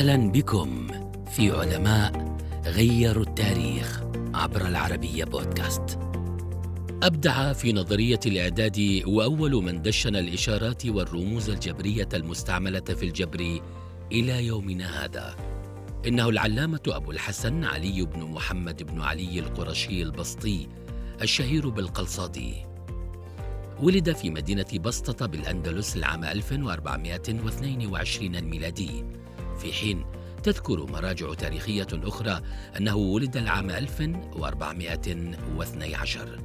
أهلا بكم في علماء غيروا التاريخ عبر العربية بودكاست. أبدع في نظرية الإعداد وأول من دشن الإشارات والرموز الجبرية المستعملة في الجبر إلى يومنا هذا. إنه العلامة أبو الحسن علي بن محمد بن علي القرشي البسطي الشهير بالقلصادي. ولد في مدينة بسطة بالأندلس العام 1422 الميلادي في حين تذكر مراجع تاريخية أخرى أنه ولد العام 1412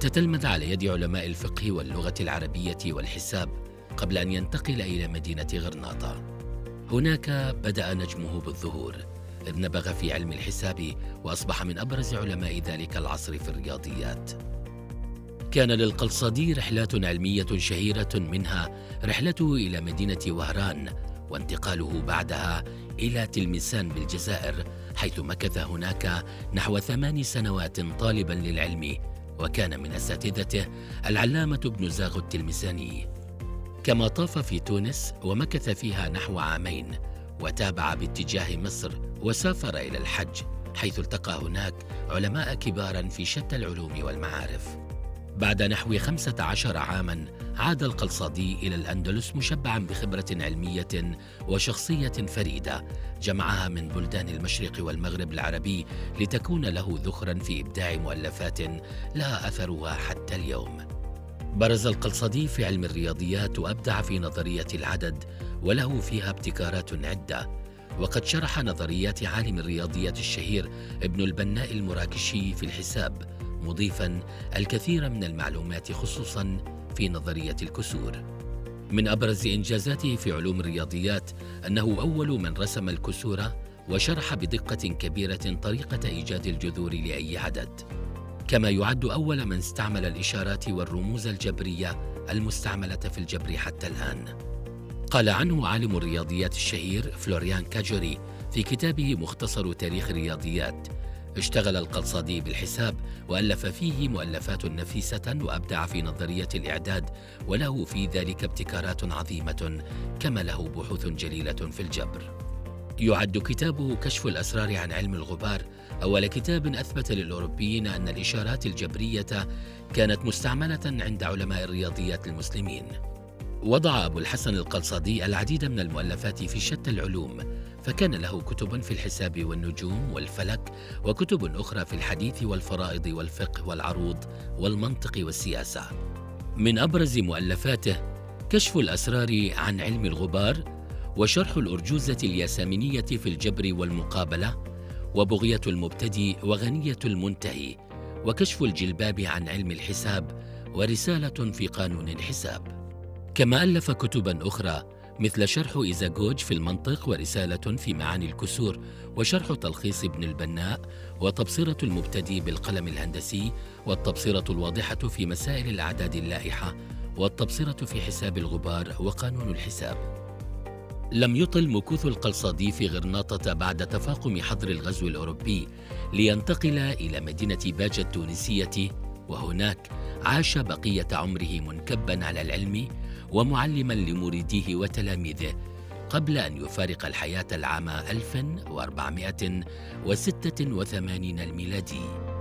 تتلمذ على يد علماء الفقه واللغة العربية والحساب قبل أن ينتقل إلى مدينة غرناطة. هناك بدأ نجمه بالظهور. إذ نبغ في علم الحساب وأصبح من أبرز علماء ذلك العصر في الرياضيات. كان للقلصادي رحلات علمية شهيرة منها رحلته إلى مدينة وهران وانتقاله بعدها إلى تلمسان بالجزائر حيث مكث هناك نحو ثمان سنوات طالبا للعلم وكان من أساتذته العلامة ابن زاغ التلمساني كما طاف في تونس ومكث فيها نحو عامين وتابع باتجاه مصر وسافر إلى الحج حيث التقى هناك علماء كبارا في شتى العلوم والمعارف. بعد نحو خمسة عشر عاما عاد القلصادي إلى الأندلس مشبعا بخبرة علمية وشخصية فريدة جمعها من بلدان المشرق والمغرب العربي لتكون له ذخرا في إبداع مؤلفات لها أثرها حتى اليوم. برز القلصدي في علم الرياضيات وأبدع في نظرية العدد وله فيها ابتكارات عدة وقد شرح نظريات عالم الرياضيات الشهير ابن البناء المراكشي في الحساب مضيفا الكثير من المعلومات خصوصا في نظرية الكسور. من أبرز إنجازاته في علوم الرياضيات أنه أول من رسم الكسور وشرح بدقة كبيرة طريقة إيجاد الجذور لأي عدد. كما يعد أول من استعمل الإشارات والرموز الجبرية المستعملة في الجبر حتى الآن. قال عنه عالم الرياضيات الشهير فلوريان كاجوري في كتابه مختصر تاريخ الرياضيات اشتغل القلصادي بالحساب وألف فيه مؤلفات نفيسة وأبدع في نظرية الإعداد وله في ذلك ابتكارات عظيمة كما له بحوث جليلة في الجبر. يعد كتابه كشف الأسرار عن علم الغبار أول كتاب أثبت للأوروبيين أن الإشارات الجبرية كانت مستعملة عند علماء الرياضيات المسلمين. وضع أبو الحسن القلصادي العديد من المؤلفات في شتى العلوم فكان له كتب في الحساب والنجوم والفلك وكتب أخرى في الحديث والفرائض والفقه والعروض والمنطق والسياسة. من أبرز مؤلفاته كشف الأسرار عن علم الغبار وشرح الأرجوزة الياسمينية في الجبر والمقابلة وبغية المبتدئ وغنية المنتهي وكشف الجلباب عن علم الحساب ورسالة في قانون الحساب. كما ألف كتبا أخرى مثل شرح إيزاغوج في المنطق ورسالة في معاني الكسور وشرح تلخيص ابن البناء وتبصرة المبتدئ بالقلم الهندسي والتبصرة الواضحة في مسائل الأعداد اللائحة والتبصرة في حساب الغبار وقانون الحساب. لم يطل مكوث القلصادي في غرناطة بعد تفاقم حظر الغزو الأوروبي لينتقل إلى مدينة باجة التونسية وهناك عاش بقية عمره منكبا على العلم ومعلما لمريديه وتلاميذه قبل أن يفارق الحياة العام 1486 الميلادي.